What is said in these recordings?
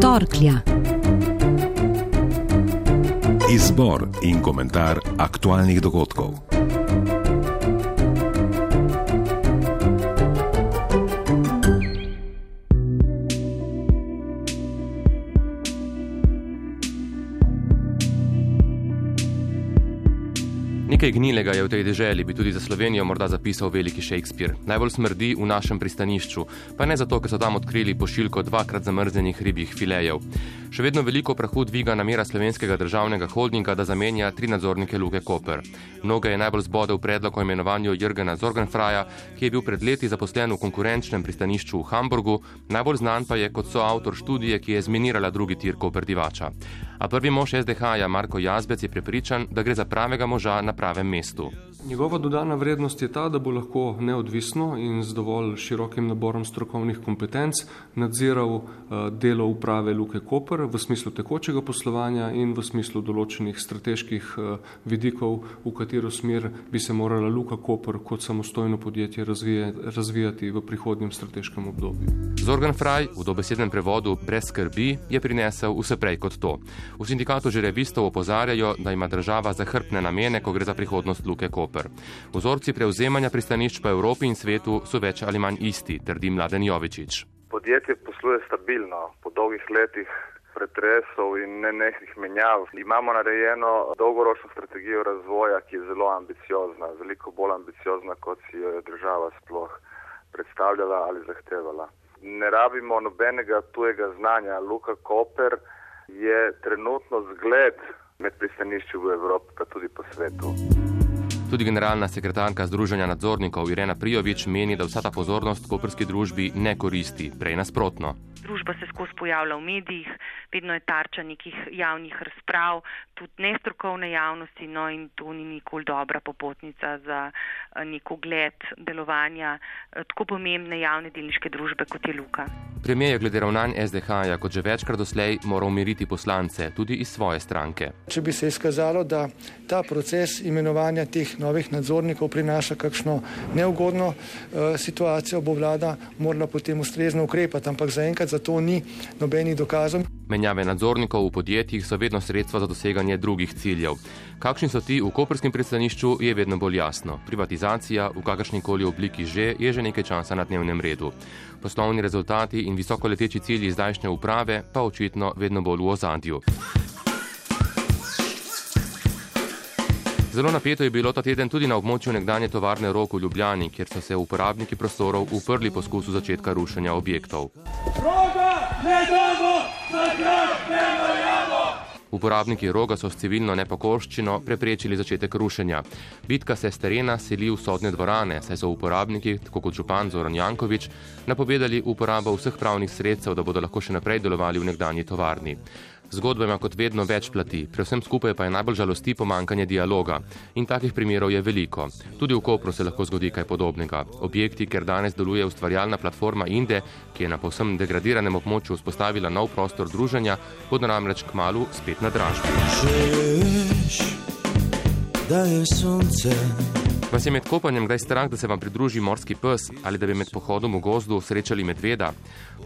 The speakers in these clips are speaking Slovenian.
Torklja. Izbor in komentar aktualnih dogodkov. Nekaj gnilega je v tej deželi, bi tudi za Slovenijo morda zapisal veliki Shakespeare. Najbolj smrdi v našem pristanišču, pa ne zato, ker so tam odkrili pošiljko dvakrat zamrznjenih ribjih filejev. Še vedno veliko prahu dviga namera slovenskega državnega holdinga, da zamenja tri nadzornike Luke Koper. Mnoge je najbolj zbodel predlog o imenovanju Jürgena Zorgenfraja, ki je bil pred leti zaposlen v konkurenčnem pristanišču v Hamburgu, najbolj znan pa je kot soavtor študije, ki je zminirala drugi tir Koperdivača. A prvi mož SDH-ja Marko Jazbec je prepričan, da gre za pravega moža na pravem mestu. Njegova dodana vrednost je ta, da bo lahko neodvisno in z dovolj širokim naborom strokovnih kompetenc nadziral delo uprave Luke Koper v smislu tekočega poslovanja in v smislu določenih strateških vidikov, v katero smer bi se morala Luka Koper kot samostojno podjetje razvijati v prihodnjem strateškem obdobju. Zorgan Fraj, v dobesednem prevodu brez skrbi, je prinesel vse prej kot to. V sindikatu žerevistov opozarjajo, da ima država zahrbne namene, ko gre za prihodnost Luke Koper. Vzorci prevzemanja pristanišč po Evropi in svetu so več ali manj isti, trdi Mladen Jovičič. Podjetje posluje stabilno po dolgih letih pretresov in nenehnih menjav. Imamo narejeno dolgoročno strategijo razvoja, ki je zelo ambiciozna, veliko bolj ambiciozna, kot si jo je država sploh predstavljala ali zahtevala. Ne rabimo nobenega tujega znanja. Luka Koper je trenutno zgled med pristanišči v Evropi, pa tudi po svetu. Tudi generalna sekretarka Združenja nadzornikov Irena Prijovič meni, da vsa ta pozornost koperski družbi ne koristi, prej nasprotno. Družba se skozi pojavlja v medijih, vedno je tarča nekih javnih razprav, tudi nestrokovne javnosti, no in to ni nikoli dobra popotnica za nek ugled delovanja tako pomembne javne delniške družbe, kot je Luka. Premijer je glede ravnanj SDH-ja, kot že večkrat doslej, moral umiriti poslance, tudi iz svoje stranke. Če bi se izkazalo, da ta proces imenovanja teh novih nadzornikov prinaša kakšno neugodno uh, situacijo, bo vlada morala potem ustrezno ukrepati, ampak zaenkrat za to ni nobenih dokazov. Menjave nadzornikov v podjetjih so vedno sredstva za doseganje drugih ciljev. Kakšni so ti v koperskem pristanišču, je vedno bolj jasno. Privatizacija v kakršni koli obliki že je že nekaj časa na dnevnem redu. Poslovni rezultati in visokoleteči cilji zdajšnje uprave pa očitno vedno bolj v ozadju. Zelo napeto je bilo ta teden tudi na območju nekdanje tovarne Rok v Ljubljani, kjer so se uporabniki prostorov uprli poskusu začetka rušenja objektov. Roga, ne ne Uporabniki roga so s civilno nepokorščino preprečili začetek rušenja. Bitka se s terena seli v sodne dvorane, saj so uporabniki, tako kot župan Zoran Jankovič, napovedali uporabo vseh pravnih sredstev, da bodo lahko še naprej delovali v nekdanji tovarni. Zgodba ima kot vedno več plati, pri vsem skupaj pa je najbolj žalosti pomankanje dialoga. In takih primerov je veliko. Tudi v Kopru se lahko zgodi kaj podobnega. Objekti, ker danes deluje ustvarjalna platforma Inde, ki je na povsem degradiranem območju vzpostavila nov prostor druženja, bodo namreč k malu spet na dražbi. Vas je med kopanjem kdaj strah, da se vam pridruži morski pes ali da bi med pohodom v gozdu srečali medveda?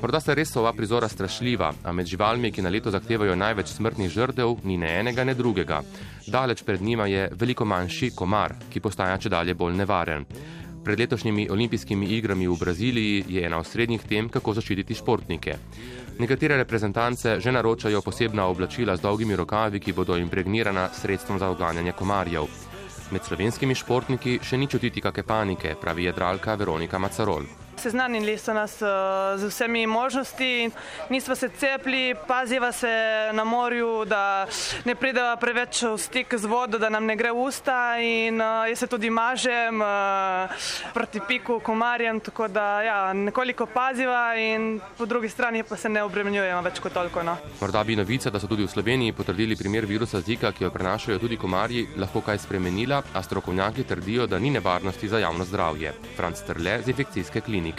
Morda sta res ova prizora strašljiva, a med živalmi, ki na leto zahtevajo največ smrtnih žrtev, ni ne enega, ne drugega. Daleč pred njima je veliko manjši komar, ki postaja če dalje bolj nevaren. Pred letošnjimi olimpijskimi igrami v Braziliji je ena od srednjih tem, kako zaščititi športnike. Nekatere reprezentance že naročajo posebna oblačila z dolgimi rokavi, ki bodo impregnirana sredstvom za odganjanje komarjev. Med slovenskimi športniki še ni čutiti kakšne panike, pravi jedralka Veronika Macarol. Seznanili so nas z vsemi možnosti, nismo se cepili, paziva se na morju, da ne prideva preveč v stik z vodo, da nam ne gre usta in jaz se tudi mažem proti piku komarjem, tako da ja, nekoliko paziva in po drugi strani pa se ne obremenjujemo več kot toliko. No. Morda bi novica, da so tudi v Sloveniji potrdili primer virusa Zika, ki jo prenašajo tudi komarji, lahko kaj spremenila, a strokovnjaki trdijo, da ni nevarnosti za javno zdravje. Franc Trle z infekcijske klinike.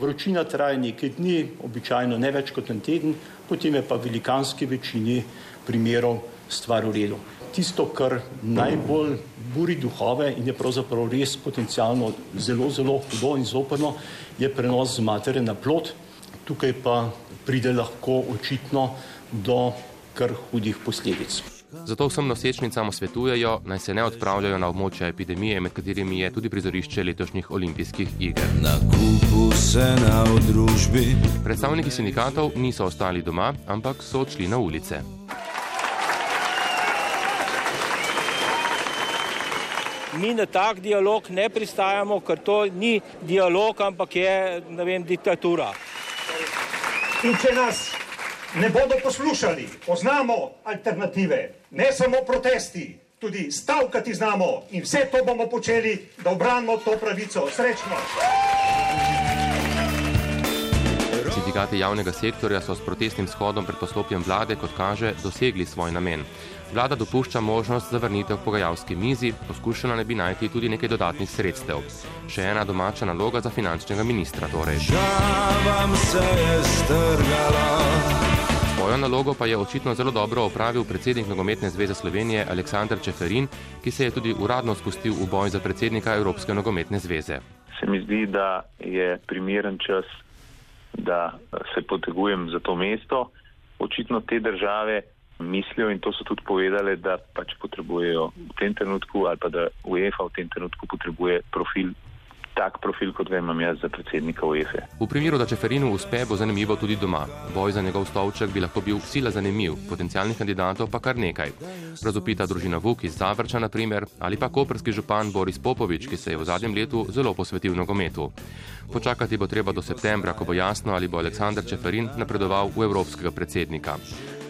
Vročina traja nekaj dni, običajno ne več kot en teden, potem je pa v velikanski večini primerov stvar v redu. Tisto, kar najbolj buri duhove in je pravzaprav res potencialno zelo, zelo hudo in zoprno, je prenos z matere na plot. tukaj pa pride lahko očitno do kar hudih posledic. Zato vsem nosečnicam svetujejo, naj se ne odpravljajo na območje epidemije, med katerimi je tudi prizorišče letošnjih olimpijskih iger. Na kupu se na družbi. Predstavniki sindikatov niso ostali doma, ampak so odšli na ulice. Mi na tak dialog ne pristajamo, ker to ni dialog, ampak je vem, diktatura. In če nas ne bodo poslušali, poznamo alternative, ne samo protesti, tudi stavkati znamo in vse to bomo počeli, da obranimo to pravico. Srečno! Sindikati javnega sektorja so s protestnim shodom pred poslopjem vlade, kot kaže, dosegli svoj namen. Vlada dopušča možnost zavrnitev pogajalske mizi, poskušala ne bi najti tudi nekaj dodatnih sredstev. Še ena domača naloga za finančnega ministra torej. Žavam se je strgala. Svojo nalogo pa je očitno zelo dobro opravil predsednik Nogometne zveze Slovenije Aleksandr Čeferin, ki se je tudi uradno spustil v boj za predsednika Evropske nogometne zveze. Se mi zdi, da je primeren čas, da se potegujem za to mesto. Očitno te države mislijo in to so tudi povedali, da pač potrebujejo v tem trenutku ali pa da UEFA v tem trenutku potrebuje profil tak profil, kot ga imam jaz za predsednika UEFA. V primeru, da Čeferinu uspe, bo zanimivo tudi doma. Boj za njegov stolček bi lahko bil sila zanimiv, potencijalnih kandidatov pa kar nekaj. Razupita družina Vuk iz Zavrča, na primer, ali pa koperski župan Boris Popovič, ki se je v zadnjem letu zelo posvetil nogometu. Počakati bo treba do septembra, ko bo jasno, ali bo Aleksandr Čeferin napredoval v evropskega predsednika.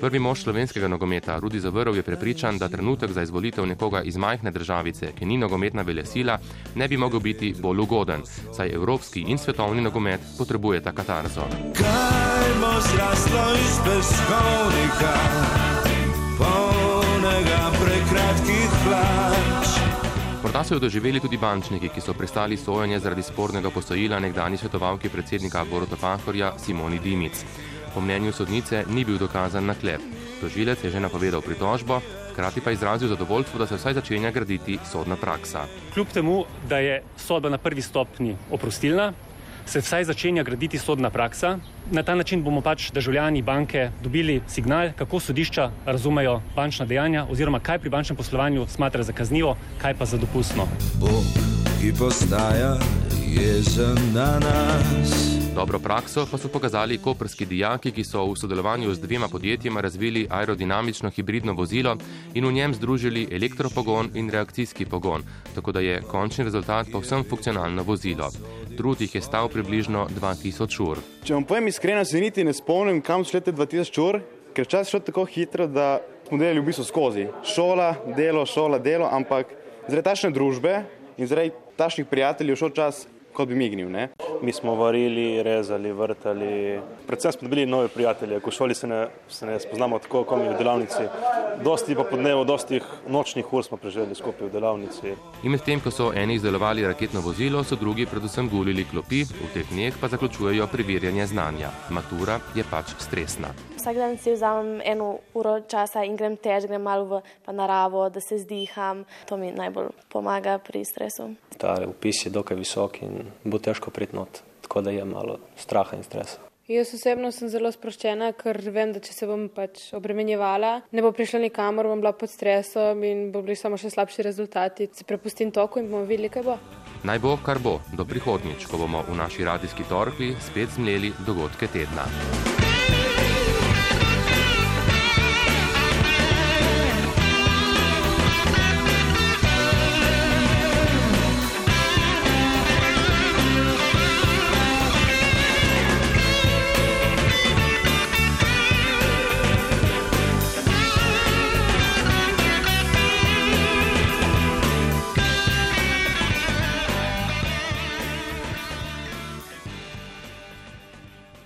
Prvi mož slovenskega nogometa, Rudi Zavrov, je prepričan, da trenutek za izvolitev nekoga iz majhne državice, ki ni nogometna velesila, ne bi mogel biti bolj ugoden, saj evropski in svetovni nogomet potrebujeta katarzo. Kaj bo zraslo iz peskovnika, polnega prekratkih plač? Morda so jo doživeli tudi bančniki, ki so prestali sojenje zaradi spornega posojila nekdani svetovalki predsednika Boruta Pahorja Simoni Dimic po mnenju sodnice ni bil dokazan na klep. Tožilec je že napovedal pritožbo, hkrati pa izrazil zadovoljstvo, da se vsaj začenja graditi sodna praksa. Kljub temu, da je sodba na prvi stopni oprostilna, se vsaj začenja graditi sodna praksa. Na ta način bomo pač državljani banke dobili signal, kako sodišča razumejo bančna dejanja oziroma kaj pri bančnem poslovanju smatra za kaznivo, kaj pa za dopustno. Bog, ki postaja jezen na nas. Dobro prakso pa so pokazali koprski dijaki, ki so v sodelovanju z dvema podjetjima razvili aerodinamično hibridno vozilo in v njem združili elektropogon in reakcijski pogon, tako da je končni rezultat povsem funkcionalno vozilo. Trud jih je stal približno 2000 ur. Če vam povem iskreno, se niti ne spomnim, kam so lete 2000 ur, ker čas šel tako hitro, da smo delali v bistvu skozi. Šola, delo, šola, delo, ampak zaradi tašne družbe in zaradi tašnih prijateljev šel čas kot bi mignil. Ne? Mi smo varili, rezali, vrtali. Predvsem smo dobili nove prijatelje, ko šoli se ne, se ne spoznamo tako, kot mi v delavnici. Dosti pa po dnevu, dosti nočnih ur smo preživeli skupaj v delavnici. In medtem, ko so eni izdelovali raketno vozilo, so drugi predvsem gulili klopi, v teh dneh pa zaključujejo preverjanje znanja. Matura je pač stresna. Vsak dan si vzamem eno uro časa in grem tež, grem malo v naravo, da se zdiham. To mi najbolj pomaga pri stresu. Ta upis je dokaj visok in bo težko priti not, tako da je malo straha in stresa. Jaz osebno sem zelo sproščena, ker vem, da če se bom pač obremenjevala, ne bo prišla nikamor, bom bila pod stresom in bo bili samo še slabši rezultati. Se prepustim toku in bomo videli, kaj bo. Naj bo, kar bo, do prihodnjič, ko bomo v naši radijski torkli spet zmleli dogodke tedna.